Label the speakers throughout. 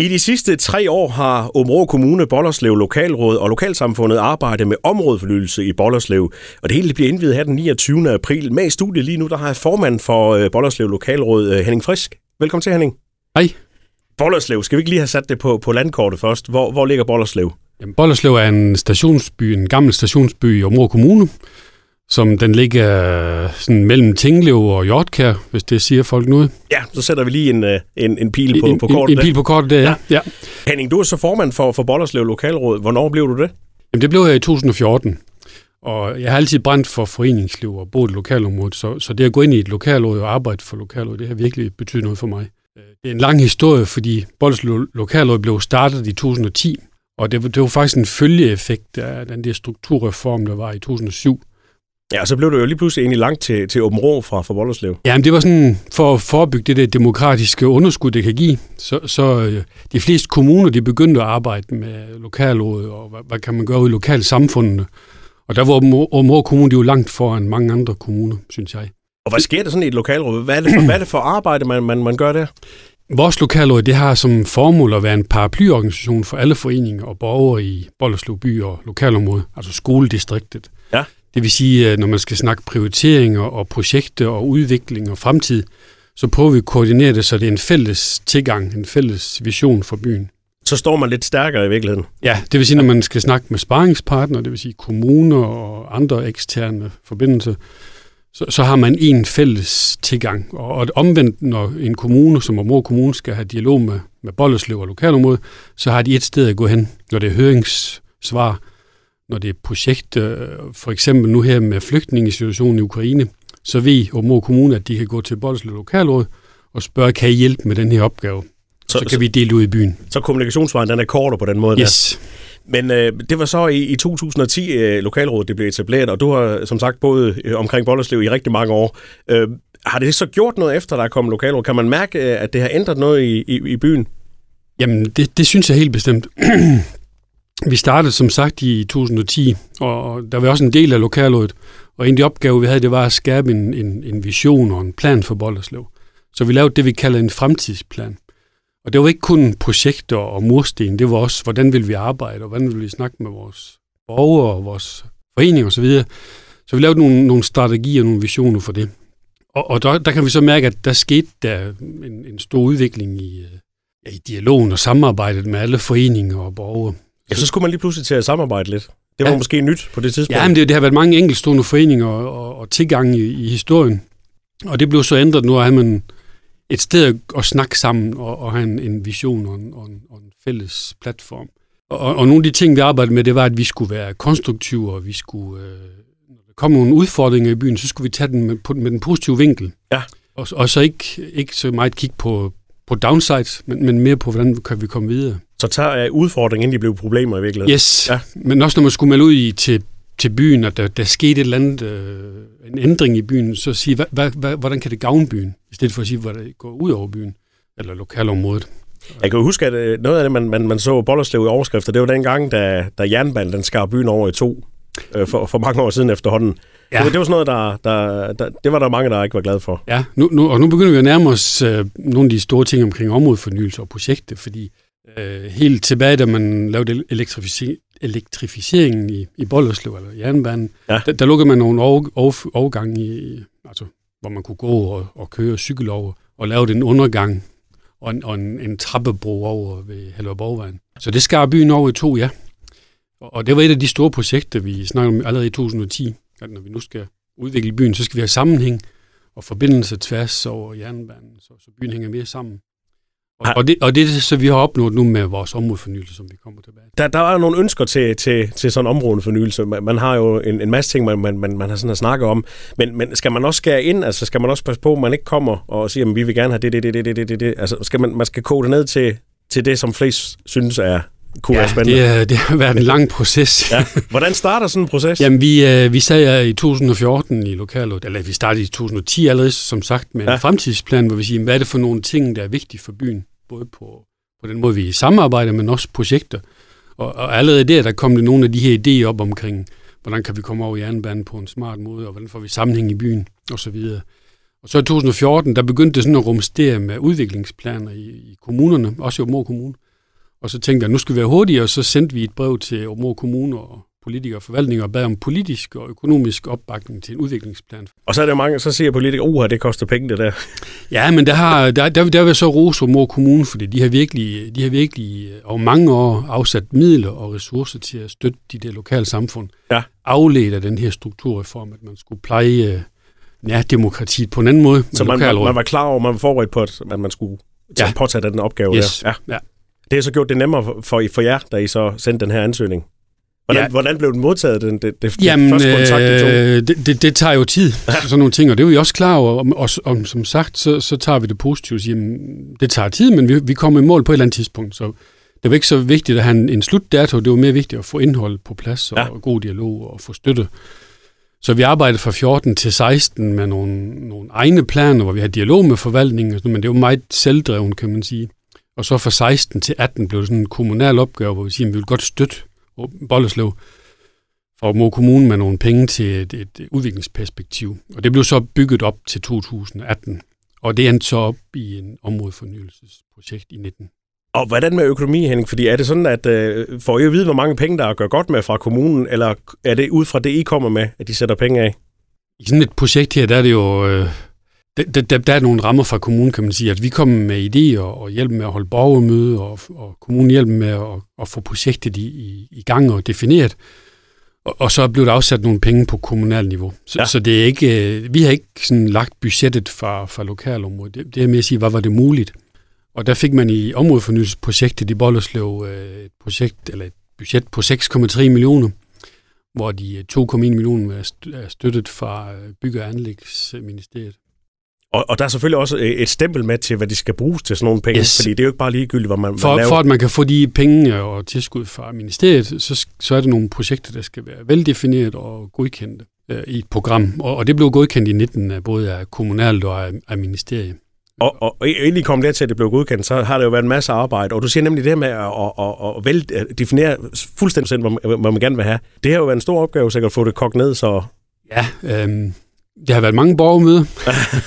Speaker 1: I de sidste tre år har Områ Kommune, Bollerslev Lokalråd og Lokalsamfundet arbejdet med områdefornyelse i Bollerslev. Og det hele bliver indvidet her den 29. april. Med i studiet lige nu, der har jeg formand for øh, Bollerslev Lokalråd, øh, Henning Frisk. Velkommen til, Henning.
Speaker 2: Hej.
Speaker 1: Bollerslev, skal vi ikke lige have sat det på, på landkortet først? Hvor, hvor ligger Bollerslev?
Speaker 2: Jamen, Bollerslev er en stationsby, en gammel stationsby i Områ Kommune, som den ligger sådan mellem Tinglev og Hjortkær, hvis det siger folk noget.
Speaker 1: Ja, så sætter vi lige en, øh, en, en pil på,
Speaker 2: en,
Speaker 1: på kortet.
Speaker 2: En, en pil på kortet der, ja. ja.
Speaker 1: Henning, du er så formand for, for Bollerslev Lokalråd. Hvornår blev du det?
Speaker 2: Jamen, det blev jeg i 2014. Og jeg har altid brændt for foreningsliv og boet i lokalområdet, så, så det at gå ind i et lokalråd og arbejde for lokalrådet, det har virkelig betydet noget for mig. Det er en lang historie, fordi Bollerslev Lokalråd blev startet i 2010, og det, det var faktisk en følgeeffekt af den der strukturreform, der var i 2007,
Speaker 1: Ja, så blev du jo lige pludselig egentlig langt til, til Åben Rå fra, fra Volderslev.
Speaker 2: Ja, men det var sådan for at forebygge det der demokratiske underskud, det kan give. Så, så øh, de fleste kommuner, de begyndte at arbejde med lokalråd, og hvad, hvad kan man gøre i lokalsamfundene. Og der var Åben Rå Kommune jo langt foran mange andre kommuner, synes jeg.
Speaker 1: Og hvad sker der sådan i et lokalråd? Hvad er det for, hvad er det for arbejde, man, man, man gør der?
Speaker 2: Vores lokalråd det har som formål at være en paraplyorganisation for alle foreninger og borgere i Bollerslev by og lokalområdet, altså skoledistriktet.
Speaker 1: Ja.
Speaker 2: Det vil sige, at når man skal snakke prioriteringer og projekter og udvikling og fremtid, så prøver vi at koordinere det, så det er en fælles tilgang, en fælles vision for byen.
Speaker 1: Så står man lidt stærkere i virkeligheden.
Speaker 2: Ja, det vil sige, når man skal snakke med sparringspartnere, det vil sige kommuner og andre eksterne forbindelser, så, så har man en fælles tilgang. Og, og omvendt, når en kommune, som Områ Kommune, skal have dialog med, med Bolleslev og lokalområdet, så har de et sted at gå hen, når det er høringssvar, når det er projekt, øh, for eksempel nu her med flygtningesituationen i Ukraine, så ved Områ Kommune, at de kan gå til Bolleslev Lokalråd og spørge, kan I hjælpe med den her opgave? Så, så kan så, vi dele ud i byen.
Speaker 1: Så kommunikationsvejen den er kortere på den måde?
Speaker 2: Yes.
Speaker 1: Der. Men øh, det var så i, i 2010, øh, lokalrådet det blev etableret, og du har som sagt boet øh, omkring Bollerslev i rigtig mange år. Øh, har det så gjort noget efter, der er kommet lokalråd? Kan man mærke, øh, at det har ændret noget i, i, i byen?
Speaker 2: Jamen, det, det synes jeg helt bestemt. vi startede som sagt i 2010, og der var også en del af lokalrådet, og en af de opgaver, vi havde, det var at skabe en, en, en vision og en plan for Bollerslev. Så vi lavede det, vi kalder en fremtidsplan. Og det var ikke kun projekter og mursten, det var også, hvordan vil vi arbejde, og hvordan vil vi snakke med vores borgere og vores foreninger osv. Så, videre. så vi lavede nogle, nogle strategier og nogle visioner for det. Og, og der, der kan vi så mærke, at der skete der en, en stor udvikling i, øh, ja, i dialogen og samarbejdet med alle foreninger og borgere.
Speaker 1: Ja, så skulle man lige pludselig til at samarbejde lidt. Det var ja. måske nyt på det tidspunkt.
Speaker 2: Ja, men det, det har været mange enkeltstående foreninger og, og, og tilgang i, i historien. Og det blev så ændret nu, at man et sted at snakke sammen og, og have en, en vision og en, og, en, og en fælles platform. Og, og nogle af de ting, vi arbejdede med, det var, at vi skulle være konstruktive, og vi skulle, øh, når der kom nogle udfordringer i byen, så skulle vi tage den med, med den positive vinkel.
Speaker 1: Ja.
Speaker 2: Og, og så ikke, ikke så meget kigge på, på downsides, men, men mere på, hvordan kan vi komme videre.
Speaker 1: Så tager udfordringen, inden de blev problemer i virkeligheden?
Speaker 2: Yes, ja. men også når man skulle melde ud i, til til byen, at der, der skete et eller andet, øh, en ændring i byen, så sige, hvad, hvad, hvad, hvordan kan det gavne byen, i stedet for at sige, hvordan det går ud over byen, eller lokalområdet.
Speaker 1: Jeg kan jo huske, at øh, noget af det, man, man, man så Bollerslev i overskrifter, det var dengang, da, da jernbanen den skar byen over i to, øh, for, for mange år siden efterhånden. Ja. Det, det var sådan noget, der, der, der, det var der mange, der ikke var glade for.
Speaker 2: Ja, nu, nu, og nu begynder vi at nærme os øh, nogle af de store ting omkring områdefornyelse og projekter, fordi øh, helt tilbage, da man lavede elektrificering, elektrificeringen i, i Bollerslev, eller jernbanen, ja. der, der lukkede man nogle over, over, overgange, i, altså, hvor man kunne gå og, og køre cykel over, og lave en undergang og en, og en, en trappebro over ved Hellerborgvejen. Så det skar byen over i to, ja. Og, og det var et af de store projekter, vi snakkede om allerede i 2010, at når vi nu skal udvikle byen, så skal vi have sammenhæng og forbindelse tværs over jernbanen, så, så byen hænger mere sammen. Og, og, det, og det er så, vi har opnået nu med vores områdefornyelse, som vi kommer tilbage
Speaker 1: Der, der er nogle ønsker til, til, til sådan en områdefornyelse. Man, man har jo en, en masse ting, man, man, man, man har sådan at snakke om. Men, men skal man også skære ind? Altså skal man også passe på, at man ikke kommer og siger, at vi vil gerne have det, det, det, det, det, det, det. Altså skal man, man skal kode det ned til, til det, som flest synes er kunne ja, være spændende.
Speaker 2: Det, det har været en lang proces.
Speaker 1: ja. Hvordan starter sådan en proces?
Speaker 2: Jamen, vi, øh, vi sad i 2014 i lokalet, eller vi startede i 2010 allerede, som sagt, med ja. en fremtidsplan, hvor vi siger, hvad er det for nogle ting, der er vigtige for byen? både på, på den måde, vi samarbejder, men også projekter. Og, og allerede der, der kom det nogle af de her idéer op omkring, hvordan kan vi komme over jernbanen på en smart måde, og hvordan får vi sammenhæng i byen, og så videre. Og så i 2014, der begyndte det sådan at rumstere med udviklingsplaner i, i kommunerne, også i Områd Kommune, Og så tænkte jeg, nu skal vi være hurtigere, og så sendte vi et brev til Aabenraa Kommune og politikere og forvaltninger og bad om politisk og økonomisk opbakning til en udviklingsplan.
Speaker 1: Og så er der mange, så siger politikere, uha, det koster penge det der.
Speaker 2: Ja, men der har, der, der, der vil så rose Aabenraa Kommune, fordi de har virkelig, de har virkelig over mange år afsat midler og ressourcer til at støtte de der lokale samfund.
Speaker 1: Ja.
Speaker 2: Afledt af den her strukturreform, at man skulle pleje ja, demokratiet på en anden måde.
Speaker 1: Så man, man, man var klar over, man var forberedt på, at man skulle ja. påtage den opgave
Speaker 2: yes.
Speaker 1: der.
Speaker 2: Ja. ja.
Speaker 1: Det har så gjort det nemmere for, for jer, da I så sendte den her ansøgning. Hvordan, ja. hvordan blev den modtaget, den, det, det
Speaker 2: Jamen, første kontakt, I tog? Øh, det, det, det tager jo tid, sådan nogle ting, og det er vi også klar over. Og, og, og som sagt, så, så tager vi det positivt og siger, jamen, det tager tid, men vi, vi kommer i mål på et eller andet tidspunkt. Så det var ikke så vigtigt at have en, en slutdato, det var mere vigtigt at få indhold på plads og, ja. og god dialog og få støtte. Så vi arbejdede fra 14 til 16 med nogle, nogle egne planer, hvor vi havde dialog med forvaltningen, men det var meget selvdreven, kan man sige. Og så fra 16 til 18 blev det sådan en kommunal opgave, hvor vi siger, at vi vil godt støtte Bollerslev for Mo Kommune med nogle penge til et, et udviklingsperspektiv. Og det blev så bygget op til 2018, og det endte så op i en områdefornyelsesprojekt i 19.
Speaker 1: Og hvordan med økonomi, Henning? Fordi er det sådan, at øh, får I at vide, hvor mange penge, der er gør godt med fra kommunen, eller er det ud fra det, I kommer med, at de sætter penge af?
Speaker 2: I sådan et projekt her, der er det jo... Øh, der, der, der er nogle rammer fra kommunen, kan man sige, at vi kommer med idéer og hjælper med at holde borgermøde, og, og kommunen hjælper med at, at få projektet i, i, i gang og defineret. Og, og så blev der afsat nogle penge på kommunalt niveau. Så, ja. så det er ikke, øh, vi har ikke sådan lagt budgettet fra, fra lokalområdet. Det, det er med at sige, hvad var det muligt? Og der fik man i områdefornyelsesprojektet i Bollerslev øh, et projekt, eller et budget på 6,3 millioner, hvor de 2,1 millioner er støttet fra øh, Bygge- og Anlægsministeriet.
Speaker 1: Og, og der er selvfølgelig også et stempel med til, hvad de skal bruges til sådan nogle penge, yes. fordi det er jo ikke bare ligegyldigt, hvad man,
Speaker 2: for,
Speaker 1: man laver.
Speaker 2: For at man kan få de penge og tilskud fra ministeriet, så, så er det nogle projekter, der skal være veldefineret og godkendte øh, i et program. Og, og det blev godkendt i 19 af både af kommunalt og af, af ministeriet.
Speaker 1: Og, og, og inden I kom der til, at det blev godkendt, så har det jo været en masse arbejde. Og du siger nemlig det her med at, at, at, at vel definere fuldstændig selv, hvad man, hvad man gerne vil have. Det har jo været en stor opgave, sikkert at få det kogt ned, så...
Speaker 2: Ja, øhm, det har været mange borgermøder.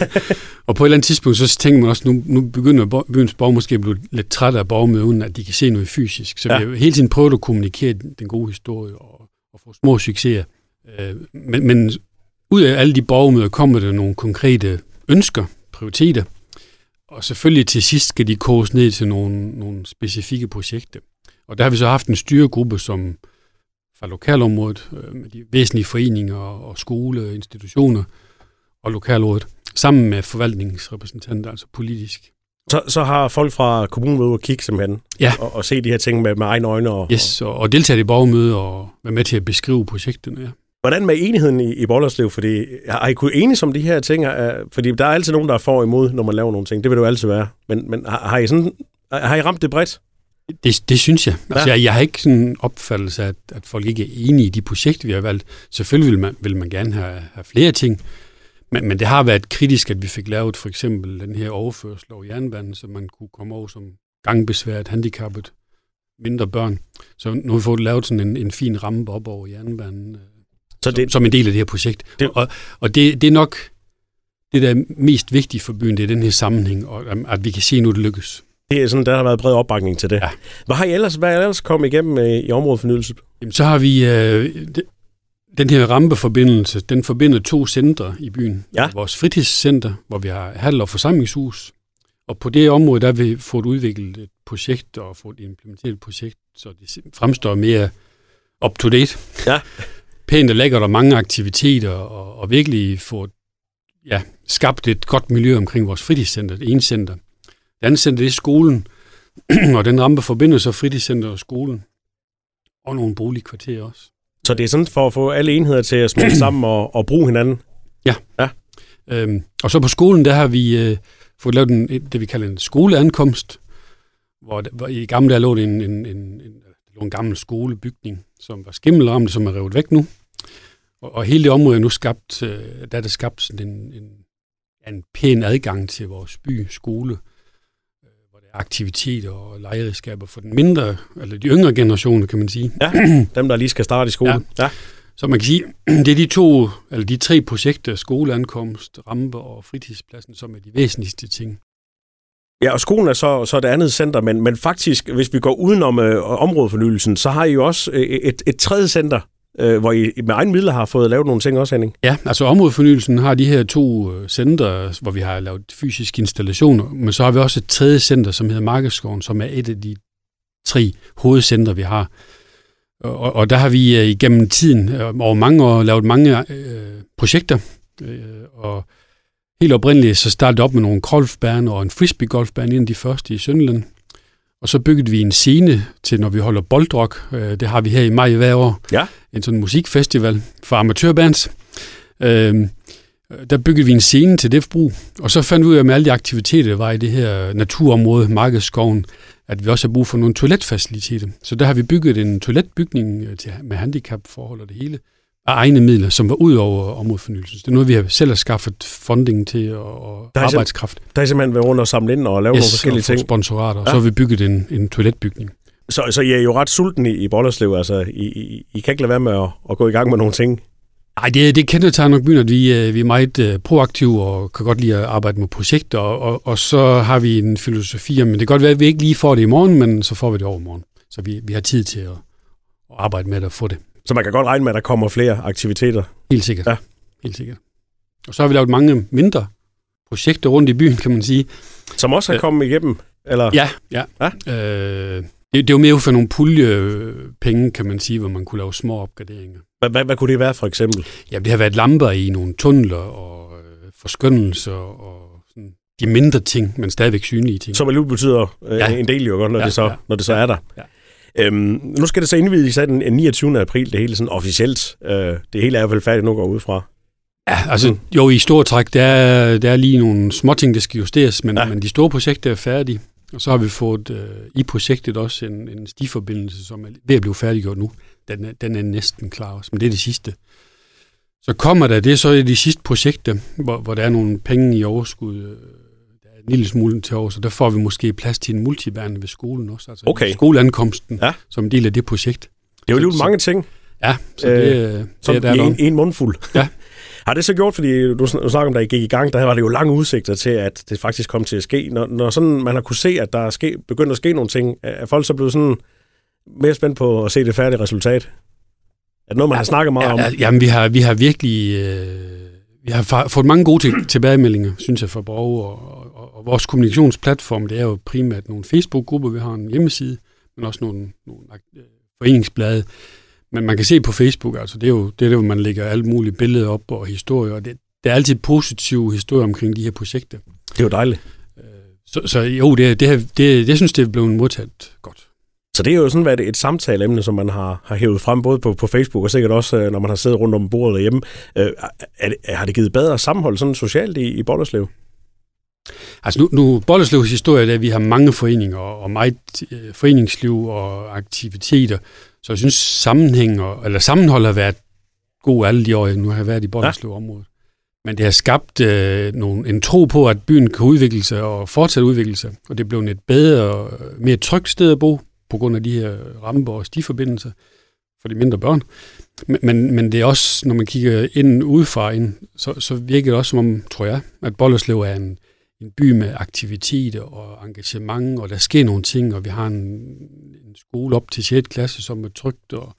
Speaker 2: og på et eller andet tidspunkt, så tænker man også, nu, nu begynder byens borger måske at blive lidt træt af borgermøder, uden at de kan se noget fysisk. Så ja. vi har hele tiden prøvet at kommunikere den gode historie og, og få små succeser. Øh, men, men ud af alle de borgermøder kommer der nogle konkrete ønsker, prioriteter, og selvfølgelig til sidst skal de koges ned til nogle, nogle specifikke projekter. Og der har vi så haft en styregruppe, som fra lokalområdet, øh, med de væsentlige foreninger og skole, institutioner og lokalrådet, sammen med forvaltningsrepræsentanter, altså politisk.
Speaker 1: Så, så har folk fra kommunen været ude og kigge simpelthen,
Speaker 2: ja.
Speaker 1: og, og se de her ting med, med egne øjne. Og,
Speaker 2: yes, og, og deltage i borgermøder og være med til at beskrive projekterne, ja.
Speaker 1: Hvordan med enigheden i, i Bollerslev? Fordi har I kunnet enes om de her ting? Fordi der er altid nogen, der er for imod, når man laver nogle ting. Det vil det jo altid være. Men, men har, har, I sådan, har I ramt det bredt?
Speaker 2: Det, det synes jeg. Ja. Altså, jeg. Jeg har ikke sådan en opfattelse af, at, at folk ikke er enige i de projekter, vi har valgt. Selvfølgelig vil man, vil man gerne have, have flere ting, men, men det har været kritisk, at vi fik lavet for eksempel den her overførsel over jernbanen, så man kunne komme over som gangbesværet, handicappet, mindre børn. Så nu har vi fået lavet sådan en, en fin ramme op over jernbanen, så det, som, som en del af det her projekt. Det, og og det, det er nok det, der er mest vigtigt for byen, det er den her sammenhæng, og at vi kan se, nu det lykkes.
Speaker 1: Det er sådan, der har været bred opbakning til det. Ja. Hvad har I ellers, hvad er ellers kommet igennem øh, i områdefornyelse?
Speaker 2: Jamen, så har vi øh, de, den her rampeforbindelse, den forbinder to centre i byen.
Speaker 1: Ja.
Speaker 2: Vores fritidscenter, hvor vi har handel- og forsamlingshus. Og på det område, der har vi fået udviklet et projekt og fået implementeret et projekt, så det fremstår mere up-to-date.
Speaker 1: Ja.
Speaker 2: Pænt og lækkert og mange aktiviteter, og, og virkelig få ja, skabt et godt miljø omkring vores fritidscenter, det ene center. Det andet center, det er skolen, og den rampe forbinder så fritidscenter og skolen. Og nogle boligkvarterer også.
Speaker 1: Så det er sådan for at få alle enheder til at smelte sammen og, og bruge hinanden?
Speaker 2: Ja.
Speaker 1: ja.
Speaker 2: Øhm, og så på skolen, der har vi øh, fået lavet en, det, vi kalder en skoleankomst, hvor, hvor i gamle dage lå det en, en, en, en, en gammel skolebygning, som var skimmelramt, som er revet væk nu. Og, og hele det område er nu skabt, øh, der er det skabt sådan en, en, en pæn adgang til vores by, skole, aktiviteter og legeredskaber for den mindre, eller de yngre generationer, kan man sige.
Speaker 1: Ja, dem der lige skal starte i skole. Ja. ja.
Speaker 2: Så man kan sige, det er de to, eller de tre projekter, skoleankomst, rampe og fritidspladsen, som er de væsentligste ting.
Speaker 1: Ja, og skolen er så, så det andet center, men, men faktisk, hvis vi går udenom øh, områdefornyelsen, så har I jo også øh, et, et tredje center, øh, hvor I med egen midler har fået lavet nogle ting også, Henning.
Speaker 2: Ja, altså områdefornyelsen har de her to øh, centre, center, hvor vi har lavet fysiske installationer, men så har vi også et tredje center, som hedder Markedsskoven, som er et af de tre hovedcenter, vi har. Og, og der har vi øh, igennem tiden, øh, over mange år, lavet mange øh, projekter, øh, og helt oprindeligt så startede op med nogle golfbaner og en frisbee-golfbane, en af de første i Sønderland. Og så byggede vi en scene til, når vi holder boldrock. Øh, det har vi her i maj hver år.
Speaker 1: Ja.
Speaker 2: En sådan musikfestival for amatørbands. Øh, der byggede vi en scene til det brug. Og så fandt vi ud af, med alle de aktiviteter, der var i det her naturområde, Markedsskoven, at vi også har brug for nogle toiletfaciliteter. Så der har vi bygget en toiletbygning øh, til, med handicapforhold og det hele af egne midler, som var ud over områdefornyelsen. Det er noget, vi har selv har skaffet funding til og,
Speaker 1: Der er
Speaker 2: arbejdskraft.
Speaker 1: Der er simpelthen været rundt og samle ind og lave yes, nogle forskellige
Speaker 2: og
Speaker 1: ting.
Speaker 2: sponsorater, og
Speaker 1: Ja.
Speaker 2: så har vi bygget en, en toiletbygning.
Speaker 1: Så, så I er jo ret sulten i, i Bollerslev. Altså, I, I, I kan ikke lade være med at, at gå i gang med nogle ting.
Speaker 2: Ej, det, det kendetegner nok byen, at vi, øh, vi er meget øh, proaktive og kan godt lide at arbejde med projekter, og, og, og så har vi en filosofi om, men det kan godt være, at vi ikke lige får det i morgen, men så får vi det over morgen. Så vi, vi har tid til at, at arbejde med det og få det.
Speaker 1: Så man kan godt regne med, at der kommer flere aktiviteter.
Speaker 2: Helt sikkert.
Speaker 1: Ja.
Speaker 2: Helt sikkert. Og så har vi lavet mange mindre projekter rundt i byen, kan man sige.
Speaker 1: Som også er
Speaker 2: Øh.
Speaker 1: kommet igennem. Eller?
Speaker 2: Ja, ja.
Speaker 1: Ja.
Speaker 2: Øh, det, det er jo mere for nogle puljepenge, kan man sige, hvor man kunne lave små opgraderinger.
Speaker 1: Hvad, hvad, hvad kunne det være for eksempel?
Speaker 2: Ja, det har været lamper i nogle tunneler og øh, forskønnelser og sådan de mindre ting, men stadigvæk synlige ting.
Speaker 1: Som alligevel betyder øh, ja. en del jo godt, når,
Speaker 2: Ja,
Speaker 1: det så,
Speaker 2: ja.
Speaker 1: når det så er der.
Speaker 2: Ja.
Speaker 1: Øhm, nu skal det så indvides i den 29. april, det hele sådan officielt. Øh, det hele er vel færdigt nu går ud fra.
Speaker 2: Ja, altså
Speaker 1: Mm.
Speaker 2: jo, i store træk, der er, der er lige nogle små ting, der skal justeres, men,
Speaker 1: Ja.
Speaker 2: men de store projekter er færdige. Og så har vi fået øh, i projektet også en, en stiforbindelse, som er ved at blive færdiggjort nu. Den er, den er næsten klar også, men det er det sidste. Så kommer der, det er så de sidste projekter, hvor, hvor der er nogle penge i overskud, øh, er en lille smule til over, så der får vi måske plads til en multibærende ved skolen også, altså
Speaker 1: Okay.
Speaker 2: skoleankomsten,
Speaker 1: Ja.
Speaker 2: som en del af det projekt.
Speaker 1: Det er jo alligevel mange ting,
Speaker 2: Ja, så det, øh, det
Speaker 1: som
Speaker 2: er der,
Speaker 1: en, en mundfuld.
Speaker 2: Ja.
Speaker 1: Har det så gjort, fordi du sn- du snakker om, da I gik i gang, der var det jo lange udsigter til, at det faktisk kom til at ske. Når, når sådan, man har kunne se, at der er ske, begyndt at ske nogle ting, er folk så blevet sådan mere spændt på at se det færdige resultat? Er det noget, man har snakket meget
Speaker 2: ja,
Speaker 1: om?
Speaker 2: Ja, jamen, vi har, vi har virkelig øh, vi har fået mange gode til, tilbagemeldinger, synes jeg, fra borgere. Og, og, vores kommunikationsplatform, det er jo primært nogle Facebook-grupper, vi har en hjemmeside, men også nogle, nogle øh, foreningsblade. Men man kan se på Facebook, altså det er jo det, er der, hvor man lægger alle mulige billeder op og historier, og det, der er altid positive historier omkring de her projekter.
Speaker 1: Det er jo dejligt.
Speaker 2: Så, så jo, det, det, det, det, jeg synes, det er blevet modtaget godt.
Speaker 1: Så det er jo sådan været et samtaleemne, som man har, har hævet frem, både på, på Facebook og sikkert også, øh, når man har siddet rundt om bordet derhjemme. Øh, er det, har det givet bedre sammenhold sådan socialt i, i Bollerslev?
Speaker 2: Altså nu, nu Bolleslevs historie er, at vi har mange foreninger og meget øh, foreningsliv og aktiviteter, så jeg synes sammenhæng og, eller sammenhold har været god alle de år, jeg nu har været i Bollerslev-området. Men det har skabt øh, nogle, en tro på, at byen kan udvikle sig og fortsætte udvikle sig, og det er blevet et bedre og mere trygt sted at bo, på grund af de her ramper og stiforbindelser for de mindre børn. Men, men, men det er også, når man kigger ind udefra, ind, så, så virker det også som om, tror jeg, at Bollerslev er en, en by med aktiviteter og engagement, og der sker nogle ting, og vi har en, en skole op til 6. klasse, som er trygt. Og,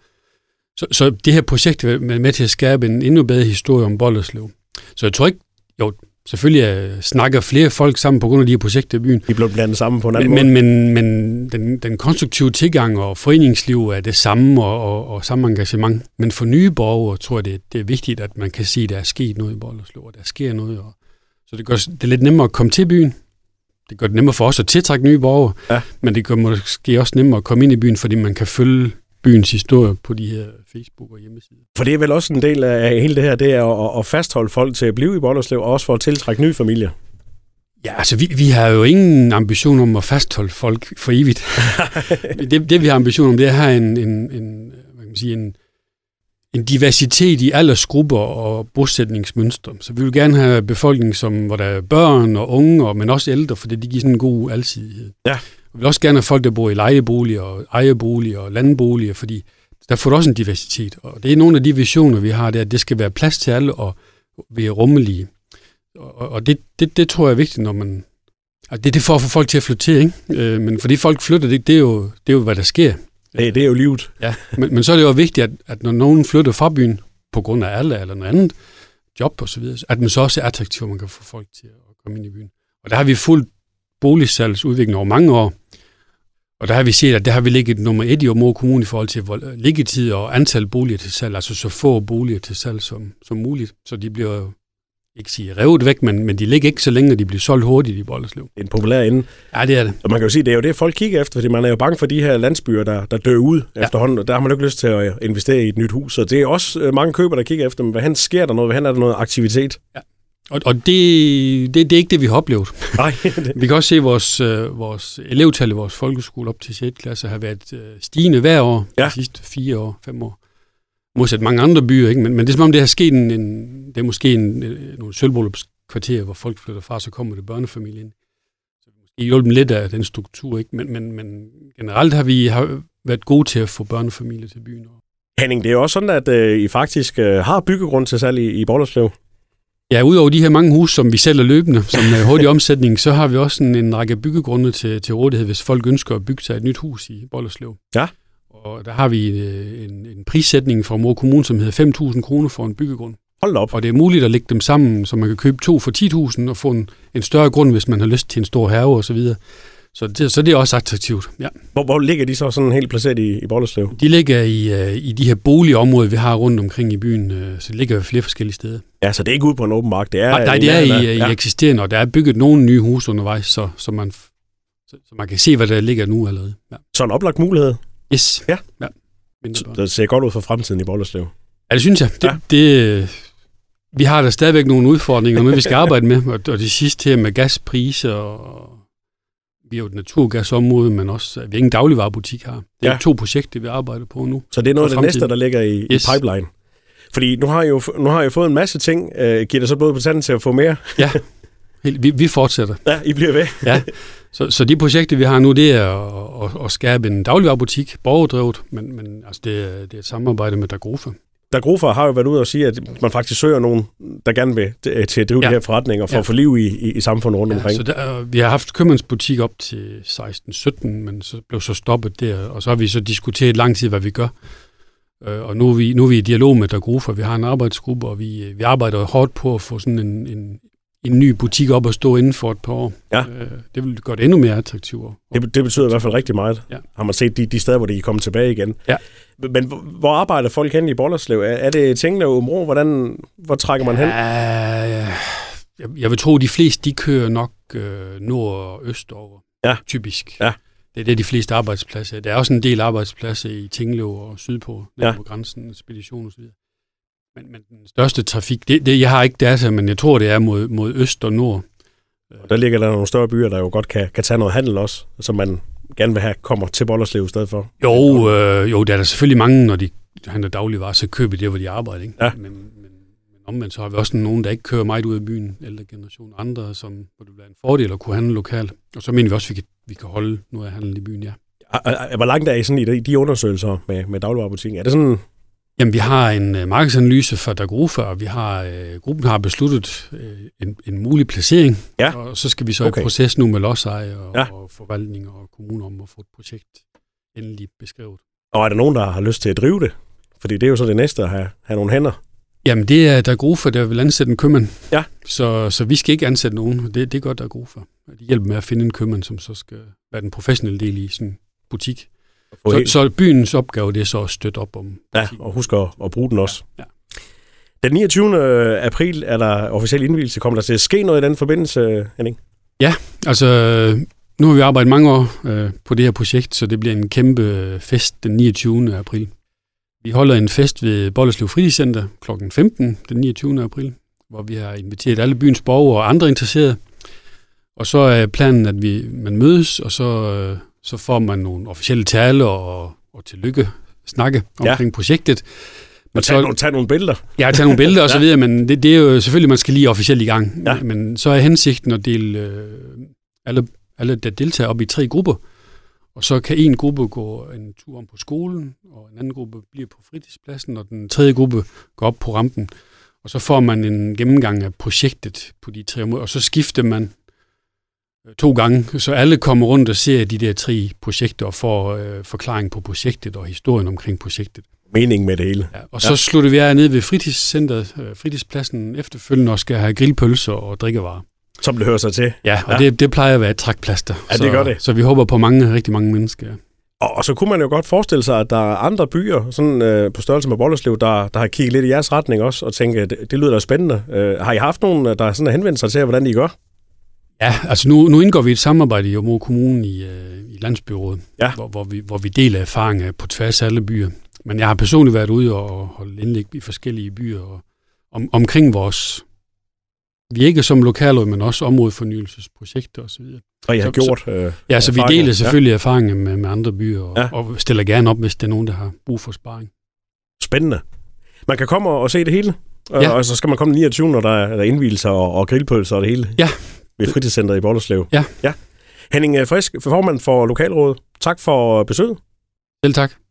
Speaker 2: så, så det her projekt er med, til at skabe en endnu bedre historie om Bollerslev. Så jeg tror ikke, jo, selvfølgelig er, snakker flere folk sammen på grund af de her projekter i byen,
Speaker 1: De er blevet blandet sammen på en anden
Speaker 2: men,
Speaker 1: måde.
Speaker 2: men, men, men den, den konstruktive tilgang og foreningsliv er det samme, og, og, og samme engagement. Men for nye borgere tror jeg, det, det er vigtigt, at man kan sige, at der er sket noget i Bollerslev, og der sker noget. Og, så det gør det er lidt nemmere at komme til byen. Det gør det nemmere for os at tiltrække nye borgere,
Speaker 1: Ja.
Speaker 2: men det gør måske også nemmere at komme ind i byen, fordi man kan følge byens historie på de her Facebook og hjemmesider.
Speaker 1: For det er vel også en del af hele det her, det er at, at fastholde folk til at blive i Bollerslev, og også for at tiltrække nye familier.
Speaker 2: Ja, altså vi, vi har jo ingen ambition om at fastholde folk for evigt. det, det vi har ambition om, det er at have en, en, en, hvad kan man sige, en, en diversitet i aldersgrupper og bosætningsmønstre. Så vi vil gerne have befolkning, som, hvor der er børn og unge, og, men også ældre, for det giver sådan en god alsidighed.
Speaker 1: Ja.
Speaker 2: Vi vil også gerne have folk, der bor i lejeboliger og ejerboliger og landboliger, fordi der får du også en diversitet. Og det er nogle af de visioner, vi har, det er, at det skal være plads til alle, og er rummelige. Og, og det, det, det tror jeg er vigtigt, når man... Og det er det for at få folk til at flytte til, ikke? Øh, men fordi folk flytter, det, det, er jo, det er jo, hvad der sker.
Speaker 1: Det, det er jo livet.
Speaker 2: Ja, men, men så er det jo vigtigt, at, at når nogen flytter fra byen, på grund af alder eller noget andet, job og så videre, at man så også er attraktiv, man kan få folk til at komme ind i byen. Og der har vi fuldt boligsalgsudvikling over mange år, og der har vi set, at der har vi ligget nummer et i Områd Kommune i forhold til liggetid og antal boliger til salg, altså så få boliger til salg som, som muligt. Så de bliver ikke sige revet væk, men, men de ligger ikke så længe, de bliver solgt hurtigt i Bollerslev.
Speaker 1: En populær ende.
Speaker 2: Ja, det er det.
Speaker 1: Og man kan jo sige, det er jo det, folk kigger efter, fordi man er jo bange for de her landsbyer, der, der dør ud ja. efterhånden, og der har man jo ikke lyst til at investere i et nyt hus. Så det er også øh, mange køber, der kigger efter, hvad han sker der noget, hvad han er der noget aktivitet. Ja.
Speaker 2: Og, og det, det, det er ikke det, vi har oplevet. Nej. vi kan også se, at vores, øh, vores elevtal i vores folkeskole op til 6. klasse har været øh, stigende hver år ja. de sidste fire år, fem år modsat mange andre byer, ikke? Men, men det er som om, det har sket en, en det er måske en, øh, nogle sølvbrøllupskvarterer, hvor folk flytter fra, så kommer det børnefamilien. Så det måske hjulpet lidt af den struktur, ikke? Men, men, men generelt har vi har været gode til at få børnefamilier til byen.
Speaker 1: Henning, det er jo også sådan, at øh, I faktisk øh, har byggegrund til salg i, i Borderslev.
Speaker 2: Ja, udover de her mange huse, som vi sælger løbende, som er hurtig omsætning, så har vi også en, en række byggegrunde til, til rådighed, hvis folk ønsker at bygge sig et nyt hus i Bollerslev.
Speaker 1: Ja.
Speaker 2: Og der har vi øh, en, en prissætning fra Mor Kommune, som hedder 5.000 kroner for en byggegrund.
Speaker 1: Hold op.
Speaker 2: Og det er muligt at lægge dem sammen, så man kan købe to for 10.000 og få en, en større grund, hvis man har lyst til en stor have og så videre. Så det, så det er også attraktivt, ja.
Speaker 1: Hvor, hvor ligger de så sådan helt placeret i, i Bollerslev?
Speaker 2: De ligger i, uh, i de her boligområder, vi har rundt omkring i byen, uh, så det ligger flere forskellige steder.
Speaker 1: Ja, så det er ikke ude på en åben mark, det er...
Speaker 2: Nej, nej det er i, i ja. eksisterende, og der er bygget nogle nye huse undervejs, så, så, man, så, så man kan se, hvad der ligger nu allerede. Ja.
Speaker 1: Så en oplagt mulighed?
Speaker 2: Yes.
Speaker 1: Ja. ja. Så det ser godt ud for fremtiden i Bollerslev.
Speaker 2: Ja, det synes jeg. Det, ja. det, vi har da stadigvæk nogle udfordringer, men vi skal arbejde med. Og, og det sidste her med gaspriser, og vi har jo et naturgasområde, men også, vi har ingen dagligvarerbutik her. Det er ja. to projekter, vi arbejder på nu.
Speaker 1: Så det er noget af det næste, der ligger i, yes. i pipeline? Fordi nu har, jeg jo, nu har jeg fået en masse ting. Uh, giver det så både på tanden til at få mere?
Speaker 2: ja, vi, vi fortsætter.
Speaker 1: Ja, I bliver ved.
Speaker 2: ja. Så, så de projekter, vi har nu, det er at, at, at skabe en dagligvarerbutik, borgerdrevet, men, men altså det, er, det er et samarbejde med Dagrofa.
Speaker 1: Dagrofa har jo været ude og sige, at man faktisk søger nogen, der gerne vil til at drive ja. de her forretninger for ja. at få liv i, i, i samfundet rundt ja, omkring.
Speaker 2: Så der, vi har haft købmandsbutik op til 16-17, men så blev så stoppet der, og så har vi så diskuteret lang tid, hvad vi gør. Øh, og nu er, vi, nu er vi i dialog med Dagrofa, vi har en arbejdsgruppe, og vi, vi arbejder hårdt på at få sådan en, en, en ny butik op og stå inden for et par år. Ja. Øh, det vil gøre det endnu mere attraktivt.
Speaker 1: Det, det betyder i hvert fald rigtig meget. Ja. Har man set de, de steder, hvor de er kommet tilbage igen. Ja. Men hvor arbejder folk hen i Bollerslev? Er, er det Tinglev Umro? Hvordan, hvor trækker man hen? Ja,
Speaker 2: jeg, jeg vil tro, at de fleste de kører nok øh, nord og øst over. Ja. Typisk. Ja. Det er det, de fleste arbejdspladser. Der er også en del arbejdspladser i Tinglev og sydpå, ja. på grænsen, spedition osv. Men, men den største trafik, det, det, jeg har ikke data, men jeg tror, det er mod, mod øst og nord.
Speaker 1: Og der ligger der nogle større byer, der jo godt kan, kan tage noget handel også, som man gerne vil have kommer til Bollerslev i stedet for.
Speaker 2: Jo, øh, jo, der er der selvfølgelig mange, når de handler dagligvarer, så køber de det, hvor de arbejder. Ikke? Ja. Men, men, men omvendt så har vi også nogen, der ikke kører meget ud af byen, ældre generation, andre, som hvor det bliver en fordel at kunne handle lokalt. Og så mener vi også, at vi kan, vi kan holde noget af handlen i byen, ja.
Speaker 1: Hvor langt er I sådan i de undersøgelser med, med dagligvarerbutikken? Er det sådan
Speaker 2: Jamen, vi har en uh, markedsanalyse fra Dagrofa, og vi har, uh, gruppen har besluttet uh, en, en mulig placering, ja. og så skal vi så okay. i proces nu med lodseje og, ja. og forvaltning og kommuner om at få et projekt endelig beskrevet.
Speaker 1: Og er der nogen, der har lyst til at drive det? Fordi det er jo så det næste at have, have nogle hænder.
Speaker 2: Jamen, det er Dagrofa, der vil ansætte en købmand. Ja. Så, så vi skal ikke ansætte nogen. Det, det gør Dagrofa. De hjælper med at finde en købmand, som så skal være den professionelle del i sin butik. Så, så byens opgave det er så at støtte op om
Speaker 1: Ja, og husk at, at bruge den også. Ja, ja. Den 29. april er der officiel indvielse. Kommer der til at ske noget i den forbindelse, Henning?
Speaker 2: Ja, altså nu har vi arbejdet mange år øh, på det her projekt, så det bliver en kæmpe fest den 29. april. Vi holder en fest ved Bolleslev Fritidscenter kl. 15 den 29. april, hvor vi har inviteret alle byens borgere og andre interesserede. Og så er planen, at vi man mødes, og så øh, så får man nogle officielle tale og, og tillykke snakke omkring ja. projektet.
Speaker 1: Men og tage, så, nogle, tage nogle billeder.
Speaker 2: Ja, tage nogle billeder og så videre, men det, det er jo selvfølgelig, man skal lige officielt i gang. Ja. Men så er hensigten at dele øh, alle, alle, der deltager op i tre grupper, og så kan en gruppe gå en tur om på skolen, og en anden gruppe bliver på fritidspladsen, og den tredje gruppe går op på rampen. Og så får man en gennemgang af projektet på de tre måder, og så skifter man to gange, så alle kommer rundt og ser de der tre projekter og får øh, forklaring på projektet og historien omkring projektet.
Speaker 1: Meningen med det hele.
Speaker 2: Ja, og så ja. slutter vi af nede ved fritidscenteret, øh, fritidspladsen efterfølgende og skal have grillpølser og drikkevarer.
Speaker 1: Som det hører sig til.
Speaker 2: Ja, og ja. Det, det plejer at være et trækplaster.
Speaker 1: Ja, det gør det.
Speaker 2: Så vi håber på mange, rigtig mange mennesker.
Speaker 1: Og, og så kunne man jo godt forestille sig, at der er andre byer sådan, øh, på størrelse med Bollerslev, der, der har kigget lidt i jeres retning også, og tænkt, det, det lyder da spændende. Øh, har I haft nogen, der sådan har henvendt sig til, hvordan I gør?
Speaker 2: Ja, altså nu, nu indgår vi et samarbejde i Omro Kommune i, øh, i Landsbyrådet,
Speaker 1: ja.
Speaker 2: hvor, hvor, vi, hvor vi deler erfaringer på tværs af alle byer. Men jeg har personligt været ude og holde indlæg i forskellige byer og om, omkring vores virke som lokalråd, men også områdefornyelsesprojekter osv.
Speaker 1: Og jeg har
Speaker 2: så,
Speaker 1: gjort
Speaker 2: øh, Ja, så vi deler selvfølgelig ja. erfaringer med, med andre byer, og,
Speaker 1: ja.
Speaker 2: og stiller gerne op, hvis det er nogen, der har brug for sparring.
Speaker 1: Spændende. Man kan komme og se det hele, ja. og så skal man komme 29, når der er, der indvielser og, og grillpølser og det hele.
Speaker 2: Ja.
Speaker 1: Ved fritidscenteret i Bollerslev.
Speaker 2: Ja.
Speaker 1: ja. Henning Frisk, formand for Lokalrådet. Tak for besøget.
Speaker 2: Selv tak.